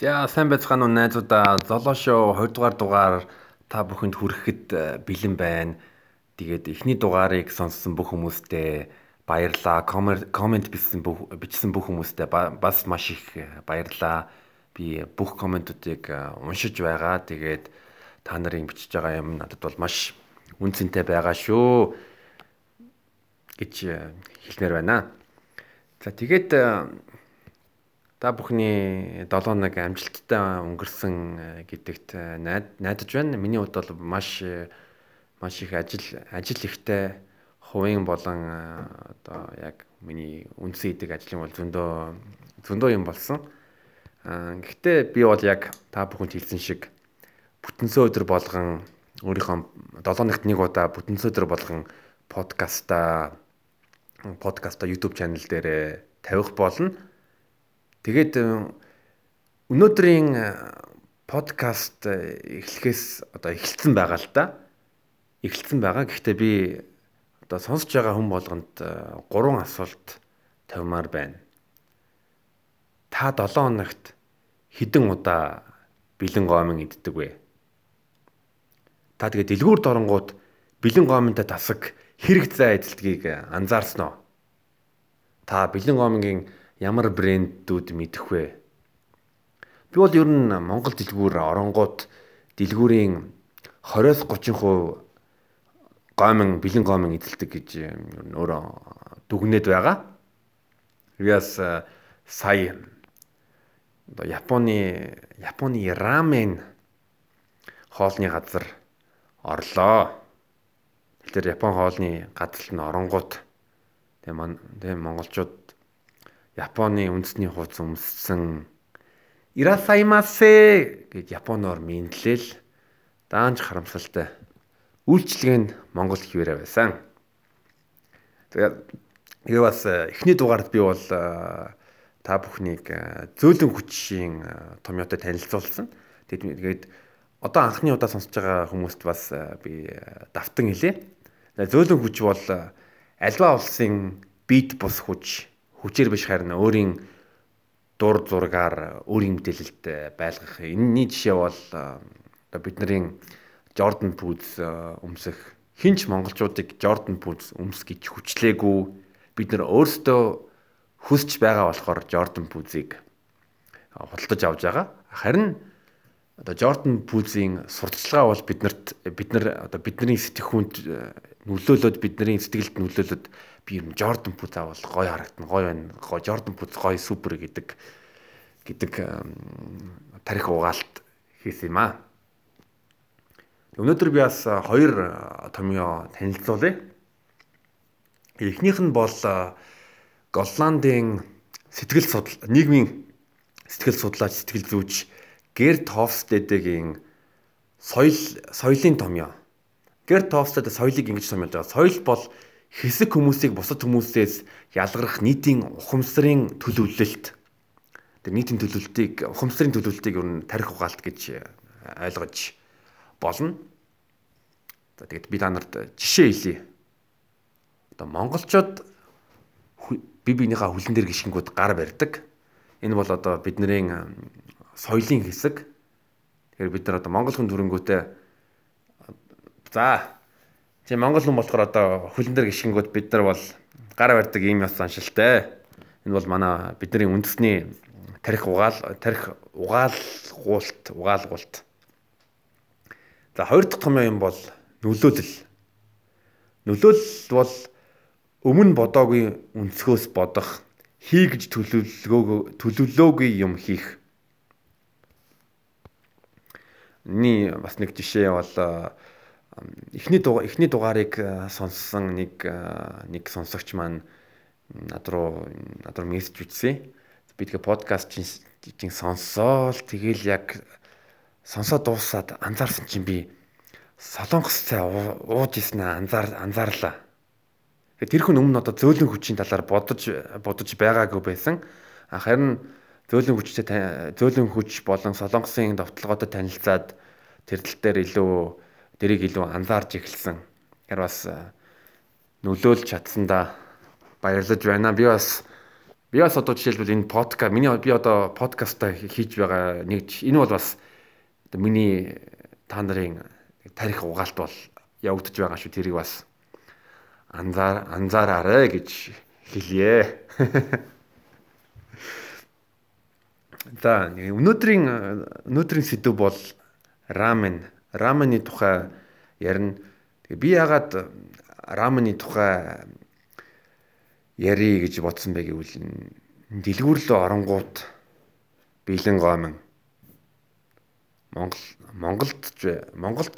За сайн байцгаана уу найзуудаа. Золоо шоу 20 дугаар дугаар та бүхэнд хүрэхэд э, бэлэн байна. Тэгээд эхний дугаарыг сонссон бүх хүмүүстээ баярлалаа. Коммент бичсэн бүх бичсэн бүх хүмүүстээ бас маш их э, баярлалаа. Би бүх комментуудыг э, уншиж байгаа. Тэгээд та нарын бичиж байгаа юм надад бол маш үнцэнтэй байгаа шүү гэж хэлмээр байна. За тэгээд Та бүхний 7 нэг амжилттай өнгөрсөн э, гэдэгт э, найдаж байна. Миний хувьд бол маш э, маш их ажил ажил ихтэй хувийн болон одоо яг миний үндсэн идэг ажлын бол зөндөө зөндөө юм болсон. Гэхдээ би бол яг та бүхэнд хэлсэн шиг бүтэнсөө өдр болгон өөрийнхөө 7 нагт нэг удаа бүтэнсөө өдр болгон подкаста подкаста YouTube channel дээр тавих болно Тэгээд э, өнөөдрийн э, подкаст э, эхлэхээс одоо эхэлсэн байгаа л да. Эхэлсэн байгаа. Гэхдээ би одоо сонсож байгаа хүн болгонд гурван асуулт тавьмаар байна. Та 7 хоногт хэдэн удаа бэлэн гомын иддэг вэ? Та тэгээ дэлгүүр дорнгууд бэлэн гомонтой тасаг хэрэг зай эзэлтгийг анзаарсан уу? Та бэлэн гомынгийн ямар брэндүүд мэдэх вэ? Би бол ер нь Монгол дэлгүүр оронгууд дэлгүүрийн 20-30% гомон бэлэн гомон эзэлдэг гэж өөрөө дүгнээд байгаа. Яас сая одоо Японы Японы рамен хоолны газар орлоо. Тэгэхээр Япон хоолны газар нь оронгууд тэгээ монголчууд Японы үндэсний хуудас өмссөн Ирасаймасе гэж японоор мэдлэл даанч харамсалтай үйлчлэг нь монгол хിവэрэ байсан. Тэгээд энэ бас э, эхний дугаард би бол э, та бүхнийг э, зөөлөн хүчийн томьёотой танилцуулсан. Тэгээд одоо анхны удаа сонсож байгаа хүмүүст бас би давтан хэлье. Зөөлөн хүч бол альва улсын бит бус хүч хүчээр биш харин өөрийн дур зургаар өөрийн мэдээлэлд байлгах. Энэний жишээ бол одоо бидний Jordan Pools өмсөх хинч монголчуудыг Jordan Pools өмс гэж хүчлээгүй. Бид нэр өөрсдөө хүсч байгаа болохоор Jordan Pools-ыг худалдаж авч байгаа. Харин одоо Jordan Pools-ийн сурталчилгаа бол биднэрт бид нар одоо бидний сэтгэхүйнд нөлөөлөд бидний сэтгэлд нөлөөлөд би юм Jordan Poots авал гоё харагдана гоё байна Jordan Poots гоё супер гэдэг гэдэг тарих угаалт хийсэн юм аа. Өнөөдөр би бас хоёр томьёо танилцуулъя. Эхнийх нь бол Голландын сэтгэл судал нийгмийн сэтгэл судлаач сэтгэл зүйч Герт Хофстедэгийн соёл соёлын томьёо. Герт Хофстед соёлыг ингэж томьёолж байгаа. Соёл бол хэсэг хүмүүсийг бусад хүмүүсээс ялгарах нийтийн ухамсарын төлөвлөлт тэр нийтийн төлөвлөлтийг ухамсарын төлөвлөлтийг ер нь тарих угаалт гэж ойлгож болно. За тэгэд би та нарт жишээ хэлье. Одоо монголчууд бие биенийхээ хүлэн дээр гიშгэнгүүд гар барьдаг. Энэ бол одоо бидний соёлын хэсэг. Тэгэхээр бид нар одоо монгол хүн төрөнгөтэй за Чи Монгол хүн болохоор одоо хөлн дээр гიშгэнгүүд бид нар бол гар барьдаг ийм яс аншилтай. Энэ бол манай бидний үндэсний тарих угаал тарих угаалгуулт угаалгуулт. За хоёр дахь том юм бол нөлөөлөл. Нөлөөлөл бол өмнө бодоогүй өнцгөөс бодох, хий гэж төлөвлөгөө төлөвлөөгүй юм хийх. Ни бас нэг жишээ бол эхний дугаар эхний дугаарыг сонссон нэг нэг сонсогч маань над руу над руу мессеж бичсэн. Би тэгээ подкаст чинь сонсоол тэгэл яг сонсоод дуусаад анзаарсан чинь би солонгос цай ууж исэн анзаар анзаарлаа. Тэр хүн өмнө одоо зөөлөн хүчийн талаар бодож бодож байгаагүй байсан. Харин зөөлөн хүчтэй зөөлөн хүч болон солонгосын довтлогоотой танилцаад тэр тал дээр илүү дэрийг илүү анзаарч эхэлсэн. Тэгэхээр бас нөлөөлж чадсандаа баярлаж байна. Би бас би бас одоо жишээлбэл энэ подкаст миний би одоо подкастаа хийж байгаа нэг энэ бол бас миний та нарын тарих угаалт бол явагдаж байгаа шүү тэрийг бас анзаар анзаараарэ гэж хэлье. За өнөөдрийн өнөөдрийн сэдв бол рамен. Рамений тухай ярина. Би ягаад рамений тухай ярий гэж бодсон бэ гэвэл дэлгүүрлөө оронгууд бэлэн гомон Монгол Монголд Монголд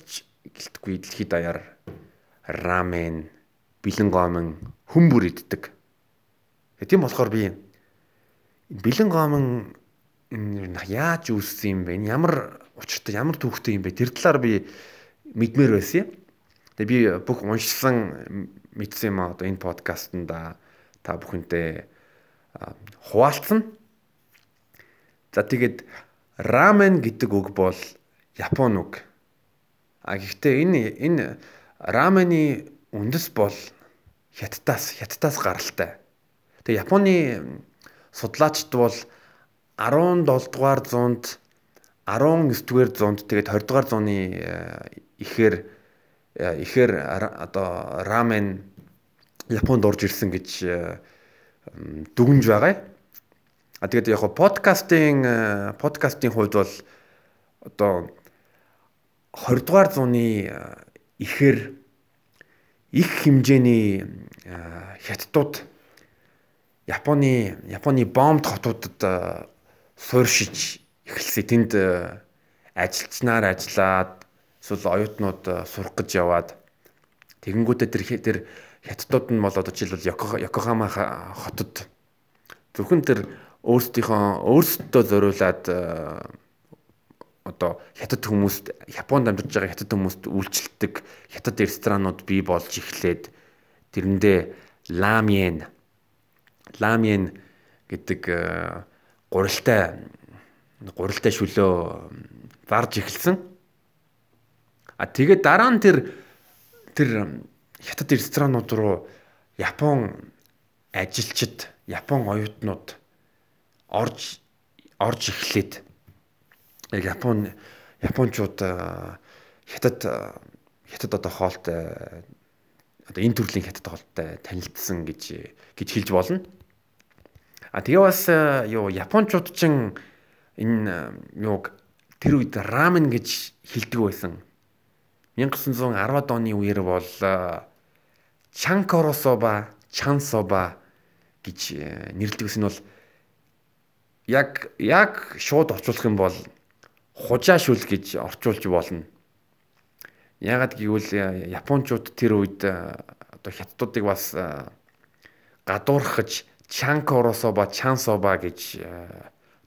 гэлтгүй дэлхийд даяар рамен, бэлэн гомон хүмүүр иддэг. Тийм болохоор би бэлэн гомон яаж үүссэн юм бэ? Ямар учиртай, ямар түүхтэй юм бэ? Тэр талаар би мэдмээр байсан юм. Тэгээ би бүх уншсан мэдсэн юм аа одоо энэ подкастт та бүхэнтэй хуваалцсан. За тэгээд рамен гэдэг үг бол Японы үг. А гэхдээ энэ энэ рамени үндэс бол хятадаас хятадаас гаралтай. Тэгээ Японы судлаачд бол 17 дугаар зуунд 19 дугаар зуунд тэгээд 20 дугаар зууны ихээр ихээр одоо рамен Японд орж ирсэн гэж дүгнж байгаа. А тэгээд яг подкастын подкастын хувьд бол одоо 20 дугаар зууны ихээр их хэмжээний хятадууд Японы Японы бомбд хотуудад сууршиж эхэлсэн. Тэнд ажилчнаар ажиллаад эсвэл оюутнууд сурах гэж яваад тэгэнгүүтээ тэр тэр хятадууд нь бол одоо жишээлбэл Йокохама хотод зөвхөн тэр өөрсдийнхөө өөрсдөө зориулаад одоо хятад хүмүүст Японд амьдарч байгаа хятад хүмүүст үйлчлдэг хятад ресторанууд бий болж эхлээд тэрэндээ ламьен ламьен гэдэг э, гурилтай гурилтай шүлөө зарж эхэлсэн. А тэгээд дараа нь тэр тэр хятад ресторанууд руу Япон ажилчид, Япон оюутнууд орж орж эхлээд яг Япон японочууд хятад хятад одоо хоолтой одоо энэ төрлийн хятад хоолтой танилцсан гэж гэж хэлж болно. А тэгээ бас юу японочууд ч энэ юуг тэр үед рамен гэж хэлдэг байсан. 1910-ад оны үеэр бол чанкорособа, чансоба гэж нэрлэдэг гэсэн нь бол яг яг шууд орчуулах юм бол хужаашүл гэж орчуулж болно. Яагаад гэвэл японочууд тэр үед одоо хятадуудыг бас гадуурхаж чанкорособа чансоба гэж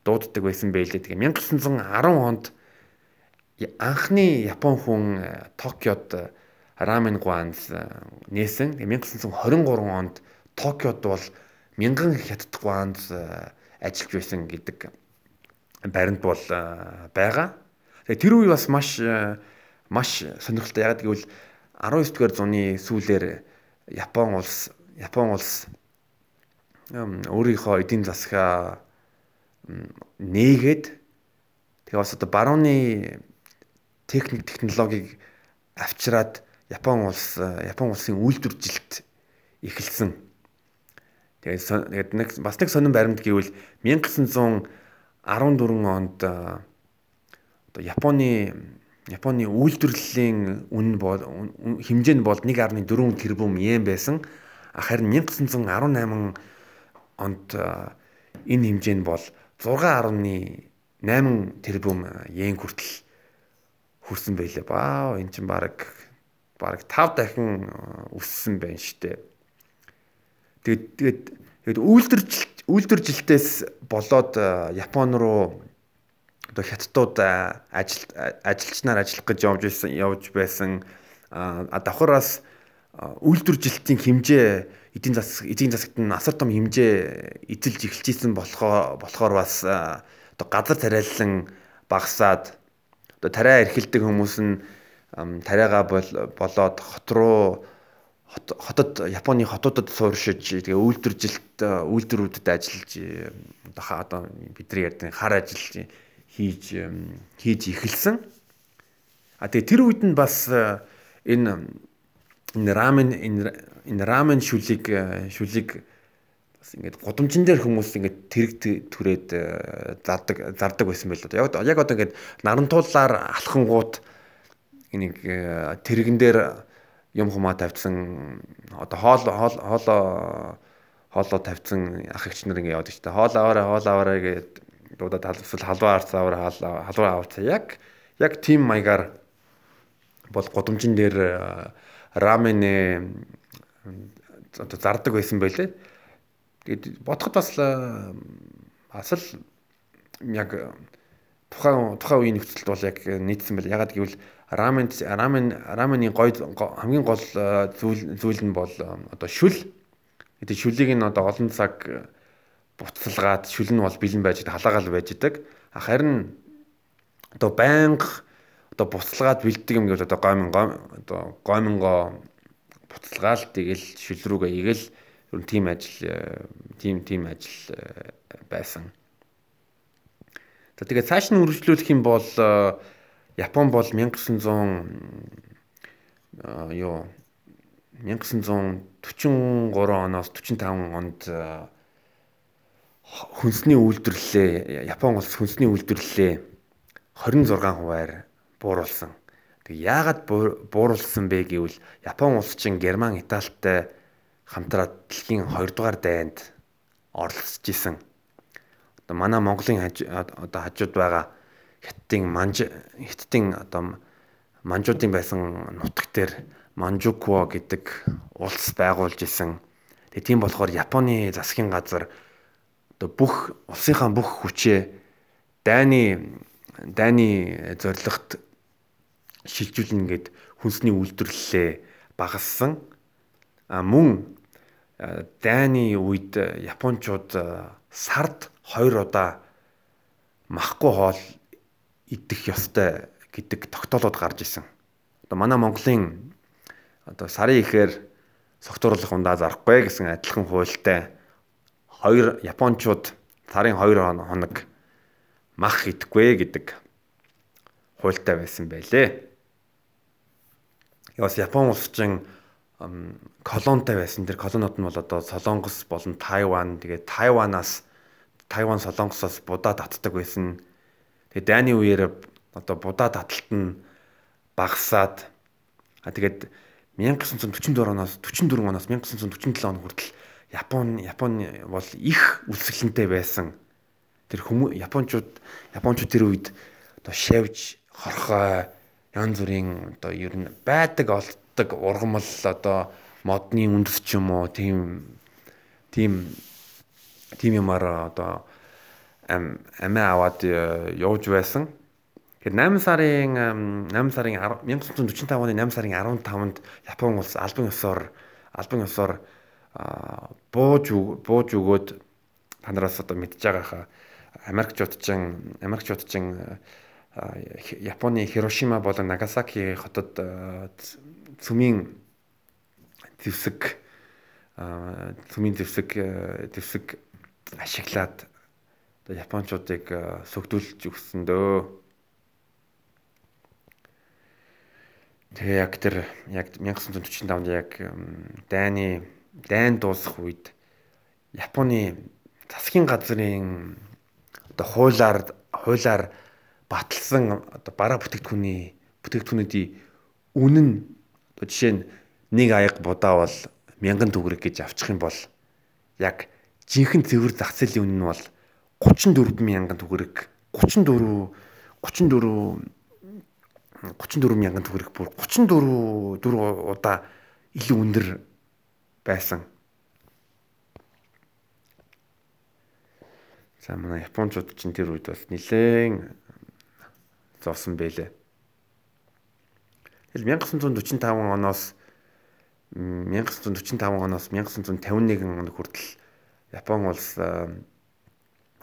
дууддаг байсан байлээ. Тэгээ 1910 онд анхны япон хүн Токиод рамен гуанз нээсэн. 1923 онд Токиод бол мянган хятад гуанз ажиллаж байсан гэдэг баримт бол байгаа. Тэгээ тэр үе бас маш маш сонирхолтой. Яг гэвэл 19 дугаар зууны сүүлээр Япон улс Япон улс өөрийнхөө эдийн засгаа нээгээд тэгээ бас одоо барууны техник технологиг авчираад Япон улс Япон улсын үйлдвэржилт эхэлсэн. Тэгээд нэг бас нэг сонирн баримт гэвэл 1900 14 онд одоо Японы Японы үйлдвэрлэлийн үн бол хэмжээ нь бол 1.4 тэрбум йен байсан. Харин 1918 онд энэ хэмжээ нь бол 6.8 тэрбум йен хүртэл хүрсэн байлээ. Баа эн чинь баг баг 5 дахин өссөн байна штэ. Тэгээд тэгээд тэгээд үйлдвэржилт үйлдвэржилтээс болоод э, Япон руу одоо хятадууд э, ажил ажилчнаар ажиллах гэж явж байсан явж байсан а давхараас үйлдвэржилтийн хэмжээ эдийн засаг эдийн засагт нь асар том хэмжээ эзэлж эхэлж исэн болохоор бас одоо газар тариалан багасаад одоо тариа эрхэлдэг хүмүүс нь тариагаа болоод хот руу хотод Японы хотуудад сууршиж тэгээ үйлдвэржилт үйлдвэрүүдэд ажиллаж одоо бидний ярьдаг хар ажил хийж хийж эхэлсэн. А тэгээ тэр үед нь бас энэ энэ рамен энэ рамен шүлийг шүлийг бас ингээд гудамжин дээр хүмүүс ингээд тэрэг түрээд зардаг зардаг байсан байл л да. Яг одоо ингээд нарантуулаар алхангууд энийг тэрэгэн дээр юм хумаа тавьсан одоо хоол хоол хоолоо хоолоо тавьсан ах эгч нар ингэ яваад та хоол аваараа хоол аваараа гэдэг дуудаад халвсал халваа арцаа аваараа халваа аваараа яг яг тим маягаар бол гудамжин дээр рамен одоо зардаг байсан байлээ. Тэгээд бодоход бас асал яг тухайн тухайн үеийн нөхцөлд бол яг нийцсэн байл. Ягаад гэвэл рамен рамен рамений гой хамгийн гол э, зүйл зүйл нь бол одоо шүл. Тэгээд шүлийг нь одоо олон цаг э, буцалгаад шүл нь бол бэлэн байж халаагаал байж идэг. Харин одоо байнга одоо буцалгаад бэлддэг юм гэвэл одоо гомин одоо гоминго буцалгаал тэгэл шүл рүүгээ игээл ер нь тим ажил тим тим ажил байсан. За тэгээд цааш нь үргэлжлүүлэх юм бол Япон бол 1900 юу 1943 оноос 45 онд хүнсний үйлдвэрлэлээ Япон улс хүнсний үйлдвэрлэлээ 26 хувиар бууруулсан. Тэг яагаад бууруулсан бэ гэвэл Япон улс чинь Герман Италитай хамтраад дэлхийн 2 дугаар дайнд оролцож исэн. Одоо манай Монголын одоо хажууд байгаа хятадын манж хятадын одоо манжуудын байсан нутаг дээр Манжукуо гэдэг улс байгуулж исэн. Тэгээ тийм болохоор Японы засгийн газар одоо бүх улсынхаа бүх хүчээ дайны дайны зорилгот шилжүүлнэ гэд хүнсний үйлдвэрлэлээ багассан. А мөн дайны үед японочууд сард 2 удаа махгүй хоол идэх ёстой гэдэг тогтоолууд гарч исэн. Одоо манай Монголын одоо сарын ихээр согтууруулах ундаа зарахгүй гэсэн адилхан хуультай хоёр японочууд сарын 2 хоног мах идэхгүй гэдэг хуультай байсан байлээ. Яс Япон улс чинь колонтой байсан. Тэр колонууд нь бол одоо Солонгос болон Тайван. Тэгээд Тайванаас Тайван Солонгосоос будаа татдаг байсан. Тэгээ дайны үеэр одоо будаа таталт нь багасаад тэгээд 1944 оноос 44 оноос 1947 он хүртэл Япон Япон бол их үлсгэлэнтэй байсан. Тэр хүмүүс Япончууд Япончууд тэр үед одоо шавж хорхой янз бүрийн одоо ер нь байдаг олддог ургамал одоо модны үндэс ч юм уу тийм тийм тийм юмар одоо амиа аваад э, явж байсан. Тэгэхээр 8 сарын 8 сарын 1945 оны 8 сарын 15-нд Япон улс албан ёсоор албан ёсоор бууж бууж өгөөд танараас одоо мэдж байгаа хаа Америкчууд чин Америкчууд чин Японы Хирошима болон Нагасаки хотод цүмийн зэвсэг цүмийн зэвсэг зэвсэг ашиглаад одоо японочдыг сөгдүүлж өгсөн дөө. Тэгээ яг тэр яг 1945 онд яг дайны дайн дуусах үед Японы засгийн газрын одоо хуулиар хуулиар баталсан одоо бараа бүтээгдэхүүний бүтээгдэхүүнүүдийн үнэн одоо жишээ нь нэг аяг будаа бол 1000 төгрөг гэж авчих юм бол яг жинхэнэ цэвэр зах зээлийн үнэ нь бол 34 мянган төгрөг 34 34 34 мянган төгрөг бүр 34 4 удаа илүү өндөр байсан. За манай японочууд чинь тэр үед бас нэлээд зовсон байлээ. Тэгэл 1945 оноос 1945 оноос 1951 он хүртэл Япон улс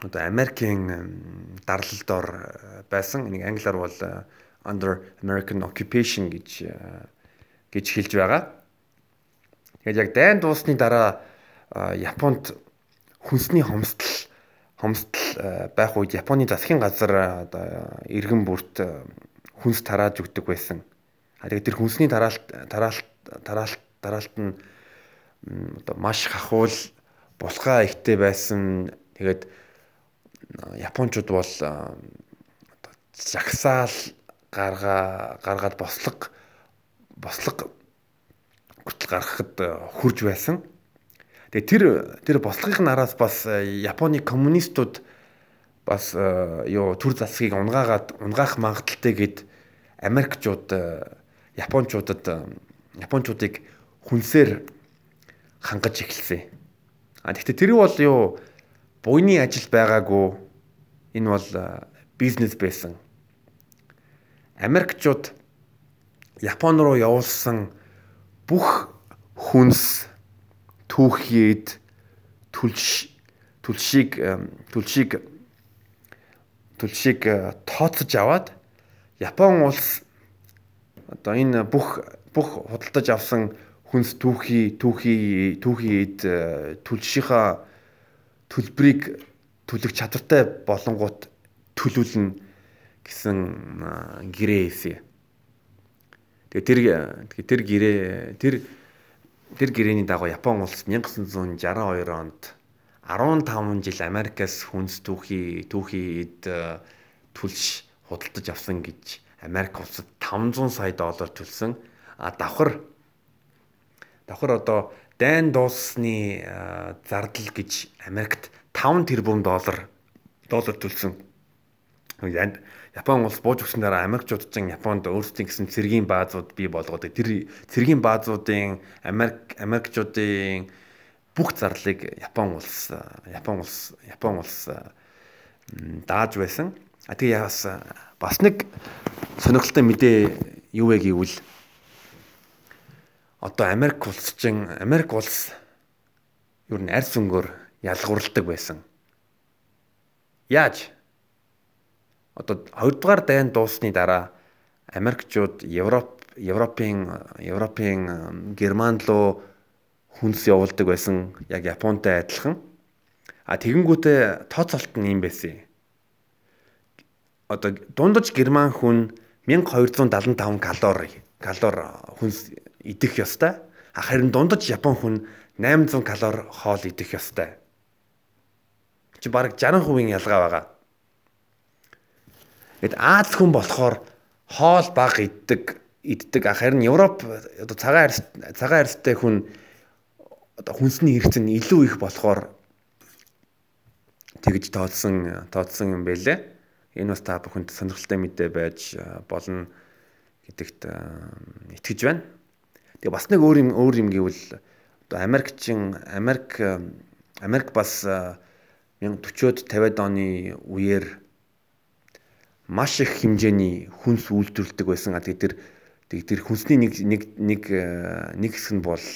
одоо Америкийн дарлал дор э, байсан. Энийг англиар бол э, under American occupation гэж э, гэж хэлж байгаа. Тэгээд яг дайн дуусны дараа Японд хүнсний хомсдол хомсдол байх үед Японы засгийн газар одоо иргэн бүрт хүнс тарааж өгдөг байсан. А тэгээд тэр хүнсний тараалт тараалт тараалт тараалт нь одоо маш хахуул булгаа ихтэй байсан. Тэгээд японочууд бол жагсаал гаргаа гаргаад бослог бослог гутал гаргахад хурж байсан. Тэгээ тэр тэр бослогын нараас бас Японы коммунистууд бас юу төр засгийг унгаагаад унгаах магадaltaй гэд Америкчууд японочуудад японочуудыг хүнсээр хангаж эхэлсэн. А гэхдээ тэр бол юу буйны ажил байгаагүй энэ бол бизнес байсан. Америкчууд Япон руу явуулсан бүх хүнс түүхийд түлш түлшийг түлшийг түлшийг тооцож аваад Япон улс одоо энэ бүх бүх худалдаж авсан хүнс түүхий түүхий түүхийд э, түлшийнхаа төлбөрийг төлөх чадвартай болонгууд төлүүлнэ гэсэн гэрээ хийсэн. Тэгээ тэр тэр гэрээ тэр тэр гэрээний дагуу Япон улс 1962 онд 15 жил Америкаас хүнс түүхий түүхийд э, түлш худалдаж авсан гэж Америк улсад 500 сая доллар төлсөн. А давхар давхар одоо дайн дуусны зардал гэж Америкт 5 тэрбум доллар доллар төлсөн. Япон улс бууж өгсөн дараа Америкчууд ч Японд өөрсдийн гэсэн цэргийн баазууд бий болгоод тэр цэргийн баазуудын Америк Америкчуудын бүх зарлыг Япон улс Япон улс Япон улс дааж байсан. А тэгээ бас бас нэг сонирхолтой мэдээ юу вэ гэвэл одоо Америк улс чин Америк улс юу н арьс өнгөөр ялгуурладаг байсан. Яаж? Одоо 2 дугаар дайн дуусны дараа Америкчууд Европ Европын Европын Герман руу хүнс явуулдаг байсан яг Японтай адилхан. А тэгэнгүүтээ тооцоолт нь юм байсан одоо дундаж герман хүн 1275 калори калори хүнс идэх ёстой. Харин дундаж япон хүн 800 калори хоол идэх ёстой. Чи бараг 60% ялгаа байгаа. Гэт Аз хүн болохоор хоол бага иддэг иддэг. Харин Европ одоо цагаан арьс цагаан арьстай хүн одоо хүнсний хэрэгцээ нь илүү их болохоор тэгж тооцсон тооцсон юм байлээ. Энэ бас та бүхэнд сонирхолтой мэдээ байж болно гэдэгт итгэж байна. Тэгээ бас нэг өөр юм өөр юм гэвэл одоо Америкчин Америк Америк бас 1940-од 50-ад оны үеэр маш их хэмжээний хүнс үйлдвэрлэдэг байсан. Тэгээ тэр тэр хүнсний нэг нэг нэг нэг хэсэг нь бол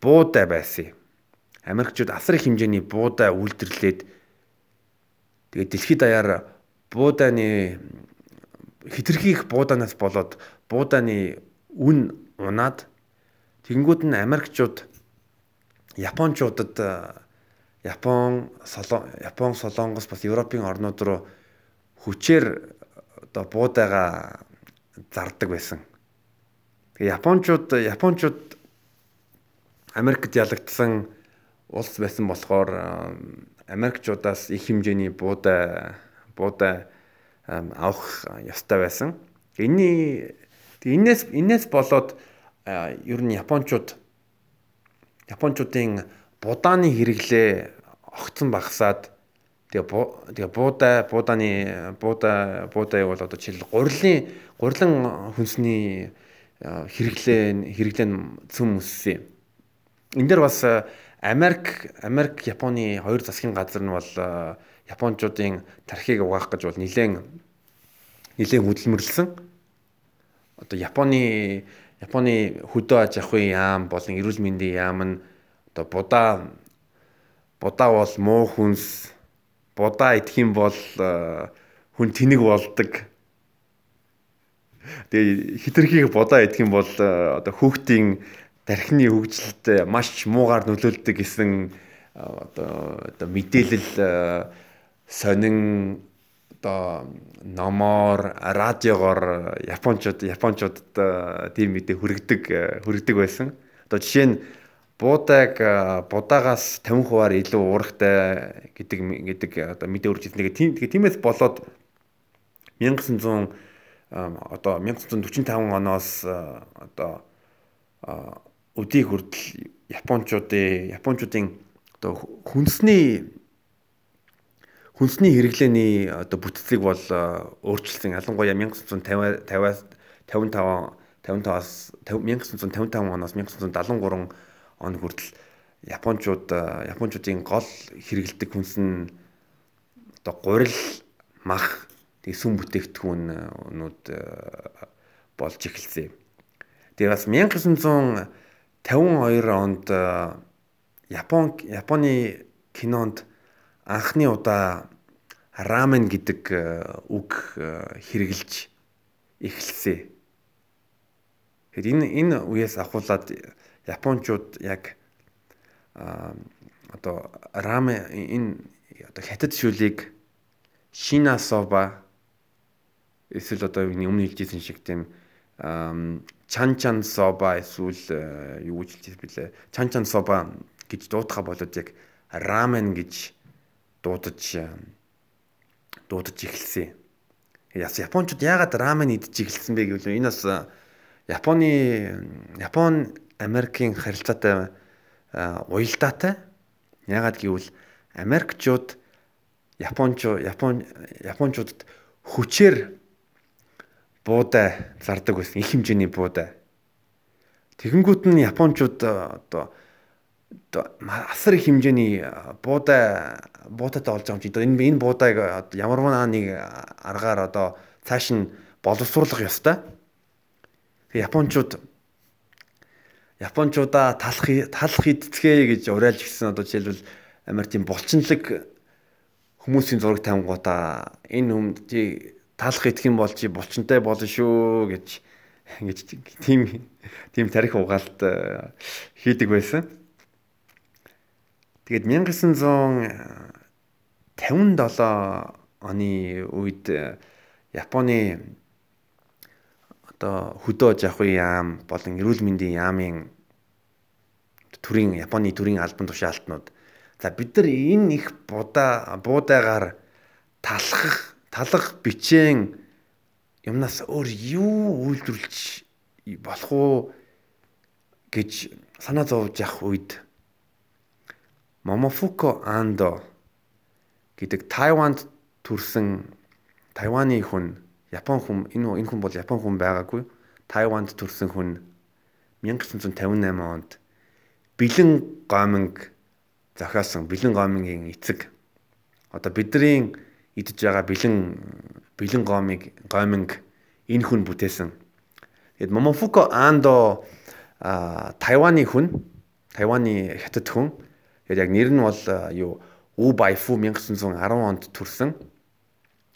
буудай байсан. Америкчууд асар их хэмжээний буудай үйлдвэрлээд тэгээ дэлхийд даяар буудааны хитрхи их буудаанаас болоод буудааны үн унаад тэгэнгүүт нь Америкчууд Япончуудад Япон Япон Солонгос бас Европын орнууд руу хүчээр одоо буудайгаа зардаг байсан. Тэгээ Япончууд Япончууд Америкт ялагдсан улс байсан болохоор Америкчуудаас их хэмжээний буудай буудаа авах ёстой байсан. Энийний энээс энээс болоод ер нь японочууд японочдын будааны хэрэглээ огцон багасаад тэгээ тэгээ буудаа буудааны буудаа буудаа бол одоо жишээл гурилын гурилан хүнсний хэрэглээ хэрэглээ нь цөм өссөн. Энд дээр бас Америк Америк Японы хоёр засгийн газар нь бол японочдын тархийг угаах гэж бол нэлээд нэлээд хөдөлмөрлсөн. Одоо Японы Японы хөдөө аж ахуйн яам болон эрүүл мэндийн яам нь одоо будаа будаа бол муу хүнс будаа идэх юм бол э, хүн тэнэг болдог. Тэгээ хитрхийг будаа идэх юм бол э, одоо хүүхдийн тархины хөгжилд маш муугаар нөлөөлдөг гэсэн одоо одоо мэдээлэл сонин одоо номоор радиогоор японочууд японочуудад тийм мэдээ хүргэдэг хүргэдэг байсан. Одоо жишээ нь буудаг будаагаас 50% илүү уурахтай гэдэг гэдэг одоо мэдээ үржилсэн. Тэгээ тиймээс болоод 1900 одоо 1945 оноос одоо өдий хүртэл японочдын японочдын одоо хүнсний хүнсний хэрэглээний одоо бүтцийг бол өөрчилсөн. Ялангуяа 1950 50-аас 55 55-аас 1955 оноос 1973 он хүртэл японочууд японочдын гол хэрэгэлдэг хүнс нь одоо гурил мах тэг сүм бүтээгдэхүүнүүд болж эхэлсэн. Тэгээ бас 1952 онд Япон Японы кинонд анхны удаа рамен гэдэг үг хэрэгжилж эхэлсэн. Тэгэхээр энэ энэ үеэс ахуулаад японочууд яг одоо рамен энэ одоо хятад шүлийг шинасоба эсвэл одоо өмнө хэлжсэн шиг тийм чан чан соба эсвэл юу гэж хэлж билээ. Чан чан соба гэж дуудахаа болоод яг рамен гэж дуудаж дуудаж эхэлсэн. Яс японочууд яагаад рамен идэж эхэлсэн бэ гэвэл энэ бас Японы Япон Америкийн харилцаатай уялдаатай. Яагаад гэвэл Америкчууд Японч Япон Япончуудад хүчээр буудай зардаг байсан их хэмжээний буудай. Тэгэнгүүт нь японочууд э, одоо асар их хэмжээний буудай буутаатай болж байгаа юм чи энэ энэ буудайг ямар нэг аргаар одоо цааш нь боловсруулах ёстой. Тэгээ японочууд японочуудаа талах талах идцгээ гэж уриалж гисэн одоо жишээлбэл амар тийм булчинлаг хүмүүсийн зураг тавингуудаа энэ хүм тий талах идэх юм бол чи булчинтай болно шүү гэж ингэж тийм тийм тарих угаалт э, хийдэг байсан. Тэгээд 1957 оны үед э, Японы одоо хөдөө жахуй яам болон эрүүл мэндийн яамын төрийн Японы төрийн албан тушаалтнууд. За бид нар энэ их будаа буудаагаар талах талах бичээн юмнаас өөр юу үйлдвэрлэж болох уу гэж санаа зовж явах үед Момофуко Андо гэдэг Тайванд төрсэн Тайваны хүн Япон хүн энэ энэ хүн бол Япон хүн байгаагүй Тайванд төрсэн хүн 1958 онд бэлэн гоминг зохиосон бэлэн гомингийн эцэг одоо бидний идэж байгаа бэлэн бэлэн гомыг гоминг энэ хүн бүтээсэн. Тэгэд Момофуко Андо Тайваны хүн, Тайваны хятад хүн. Тэгээд яг нэр нь бол юу У Байфу 1910 онд төрсэн.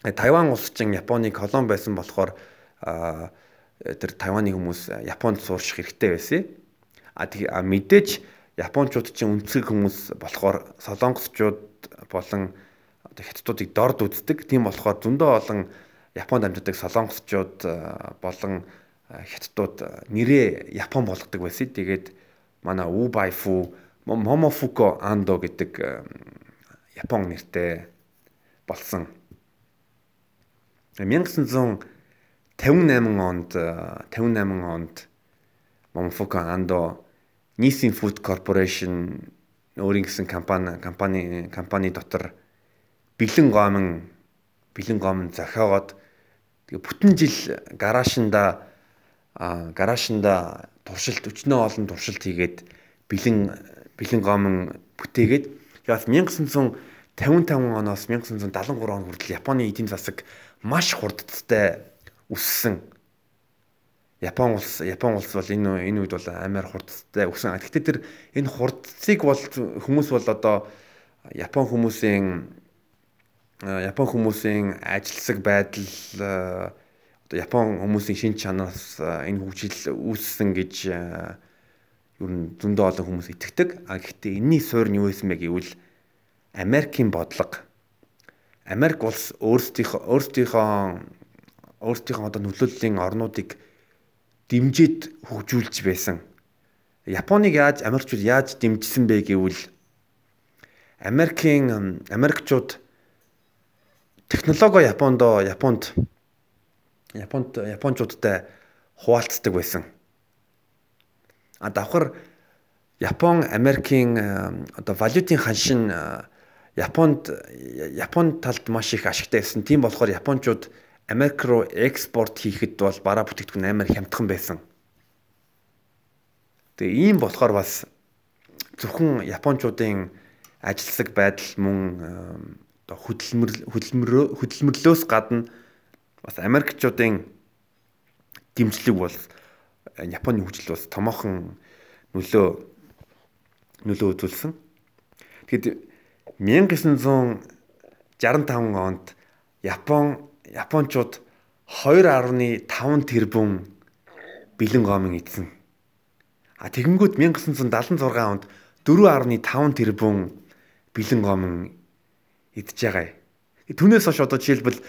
Тайван улс чинь Японы колон байсан болохоор тэр Тайваны хүмүүс Японд суурших хэрэгтэй байсан. А мэдээж Япончууд чинь өнцөг хүмүүс болохоор Солонгосчууд болон хятадуудыг дорд үздэг. Тийм болохоор зөндөө олон Японд амьдардаг солонгосчууд э, болон э, хятадууд э, нэрээ Япон болгодог байсан. Тэгээд манай Убайфу, Момофуко Андо гэдэг Япон нэртэй болсон. 1958 онд э, 58 онд Момфука Андо Nissin Food Corporation өөрийн гэсэн компани компани компани дотор бэлэн гомон бэлэн гомон зохиогоод тэгээ бүтэн жил гараашнда гараашнда туршилт өчнөө олон туршилт хийгээд бэлэн бэлэн гомон бүтээгээд яг 1900 55 оноос 1973 он хүртэл Японы эдийн засаг маш хурдтай өссөн. Япон улс Япон улс бол энэ энэ үед бол амар хурдтай өссөн. Гэхдээ тэр энэ хурдцыг бол хүмүүс бол одоо Япон хүмүүсийн Япон хүмүүсийн ажилсаг байдал одоо Япон хүмүүсийн шинж чанараас энэ хөгжил үүссэн гэж э, ер нь зөндөө олон хүмүүс итгэдэг. А гэхдээ энэний суурь нь юу байсан бэ гэвэл Америкийн бодлого Америк улс өөрсдийнхөө өөрсдийнхөө өөрсдийнхөө одоо нөлөөллийн орнуудыг дэмжиж хөгжүүлж байсан. Японыг яаж Америкчууд яаж дэмжсэн бэ гэвэл Америкийн Америкчууд технологи Япондоо Японд Японд Япончуудтай хуваалцдаг байсан. А давхар Япон Америкийн одоо валютын ханшин Японд Японд талд маш их ашигтай байсан. Тийм болохоор Япончууд Америк руу экспорт хийхэд бол бараа бүтээгдэхүүн амар хямдхан байсан. Тэгээ ийм болохоор бас зөвхөн Япончуудын ажилсаг байдал мөн одоо хөдөлмөр хөдөлмөрлөөс гадна бас Америкчуудын дэмжлэг бол Японы хөгжил бас томоохон нөлөө нөлөө үзүүлсэн. Тэгэхэд 1965 онд Япон Япончууд 2.5 тэрбум бэлэн гомын эзэн. А тэгэнгүүт 1976 онд 4.5 тэрбум бэлэн гомон идж байгаа. Түүнээс хойш одоо жишээлбэл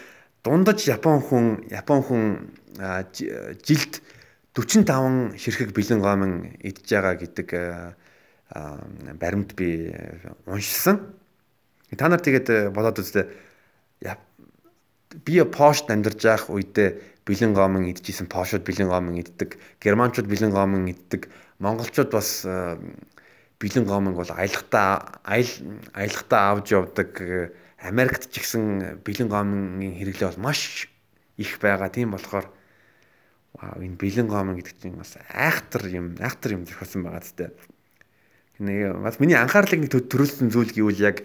дундаж Япон хүн Япон хүн жилд 45 ширхэг бэлэн гомон идж байгаа гэдэг баримт би уншсан. Та нар тэгээд бодоод үзтээ би пошт амьдарч байх үедээ бэлэн гомон идчихсэн пошууд бэлэн гомон иддэг германчууд бэлэн гомон иддэг монголчууд бас бэлэн гомонг бол аялахтаа аял аялахтаа авч явдаг Америкт ч ихсэн бэлэн гомонгийн хэрэглээ бол маш их байгаа. Тийм болохоор вау энэ бэлэн гомон гэдэг чинь бас айхтар юм айхтар юм зохиосон байгаа зү. Нэг бас миний анхаарлыг нэг төрүүлсэн зүйл гэвэл яг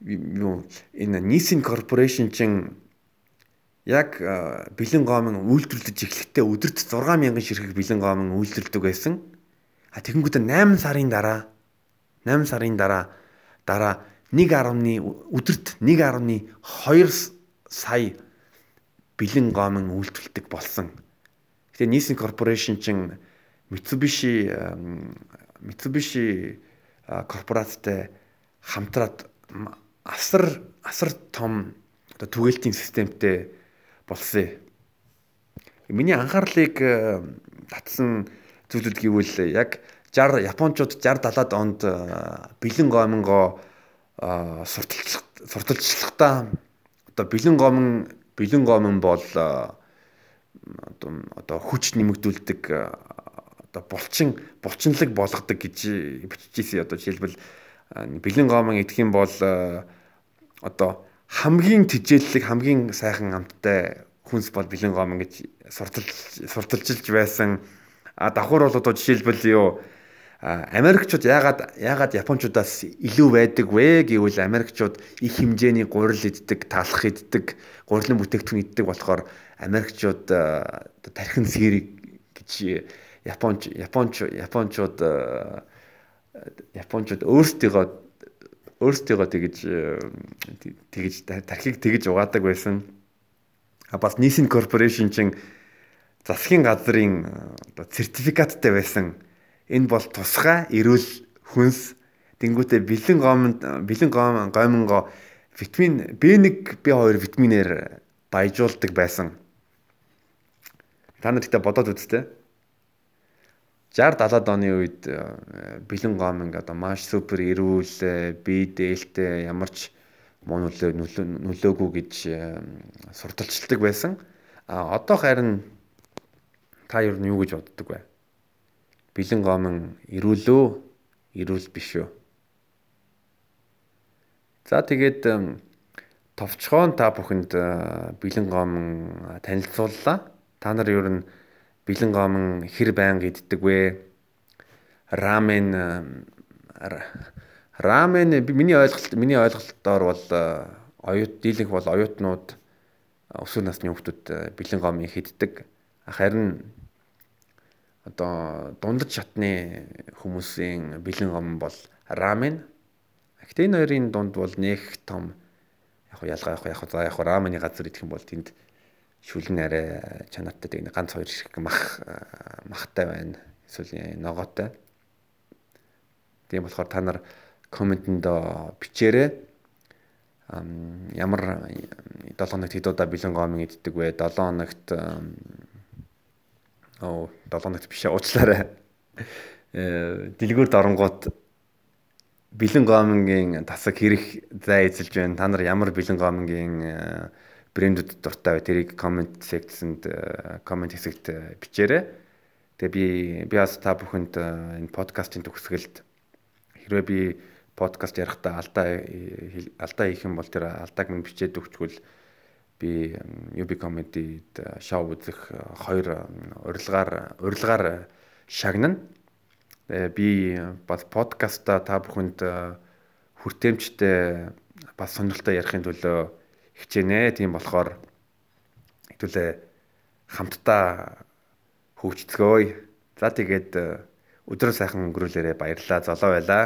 юу энэ Nissan Corporation чинь яг бэлэн гомон үйлдвэрлэж эхлэхдээ өдөрт 6000 ширхэг бэлэн гомон үйлдвэрлэдэг байсан. А тэгэнгүүтээ 8 сарын дараа 8 сарын дараа дараа 1.1 өдөрт 1.2 сая бэлэн гомон үйлдвэрлэдэг болсон. Тэгээ Nissan Corporation чинь Mitsubishi Mitsubishi корпорацтай хамтраад асар асар том одоо түгээлтийн системтэй болсон. Миний анхаарлыг э, татсан зүйлүүд гэвэл яг 60 Япончууд 60 70-ад онд э, бэлэн гомонго э, сурталчлах сурталчлахдаа одоо бэлэн гомон бэлэн гомон бол одоо одоо хүч нэмэгдүүлдэг одоо булчин булчинлаг болгодог гэж бичижсэн одоо жишээлбэл бэлэн гомон идэх юм бол одоо хамгийн тижээллэг хамгийн сайхан амттай хүнс бол бэлэн гомон гэж сурталж сурталжилж байсан. А давхар бол одоо жишээлбэл юу Америкчууд яагаад яагаад Япончуудаас илүү байдаг вэ гэвэл Америкчууд их хэмжээний гурил иддэг, талах иддэг, гурилан бүтээгдэхүүн иддэг болохоор Америкчууд тархин сэрэг гэж Японч Японч Япончууд Япончууд өөрсдийгөө өөрсдийгөө тэгж э, тэгж тархийг тэгж угаадаг байсан. А бас Nissan Corporation чинь засгийн газрын оо сертификаттай байсан. Энэ бол тусгай эрүүл хүнс тэнгуүтэ бэлэн гомонд бэлэн гомон гомонго витамин B1 B2 витаминээр баяжуулдаг байсан. Та нар ихтэй бодоод үзтээ. 60 70-ад оны үед э, бэлэн гоминг одоо маш супер эрүүл э, бие дээлтэй ямар ч муу нөлөө нөлөөгүй гэж э, сурталчилдаг байсан. А одоо харин та юу юу гэж боддог вэ? Бэлэн гомон эрүүлөө эрүүл биш үү? За тэгээд товчхон та бүхэнд бэлэн гомон танилцууллаа. Та нар юу нь бэлэн гомон хэр байнга иддэг вэ? Рамен рамен миний ойлголт миний ойлголтоор бол э, оюут дийлэнх бол оюутнууд өсвөр насны хүүхдүүд бэлэн гомын иддэг. Харин одоо дундад шатны хүмүүсийн бэлэн гомон бол рамен. Гэхдээ энэ хоёрын дунд бол нэг том яг ялгаа яг яг за яг рамны газар идэх юм бол тэнд шүлэн арай чанартай тэг ганц хоёр шиг мах махтай байна. эсвэл ногоотой. Тийм болохоор та нар комментэнд бичээрэй. Ямар 7 хоногт хэд удаа бэлэн гомын иддэг вэ? 7 хоногт оо 7 хоногт биш уучлаарай. Э дэлгүүрд оронгууд бэлэн гомынгийн тасаг хэрэг зай эзэлж байна. Та нар ямар бэлэн гомынгийн э, брэндүүд дуртай вэ? Тэрийг комент секцэнд комент хэсэгт э, бичээрэй. Тэгээ би би бас та бүхэнд э, энэ подкастын төгсгөлд хэрвээ би подкаст ярихдаа алдаа алдаа хийх юм бол тэр алдааг минь бичээд өгчвөл би UB comedy-д шоу үзэх хоёр урилгаар урилгаар шагнана би бас подкаста та бүхэнд хүртээмжтэй бас сонирхолтой ярихын төлөө хичээнэ. Тийм болохоор хэвлээ хамтдаа хөгжцгөөе. За тэгээд өдрөө сайхан өнгөрүүлээрэ баярлалаа. Золоо байлаа.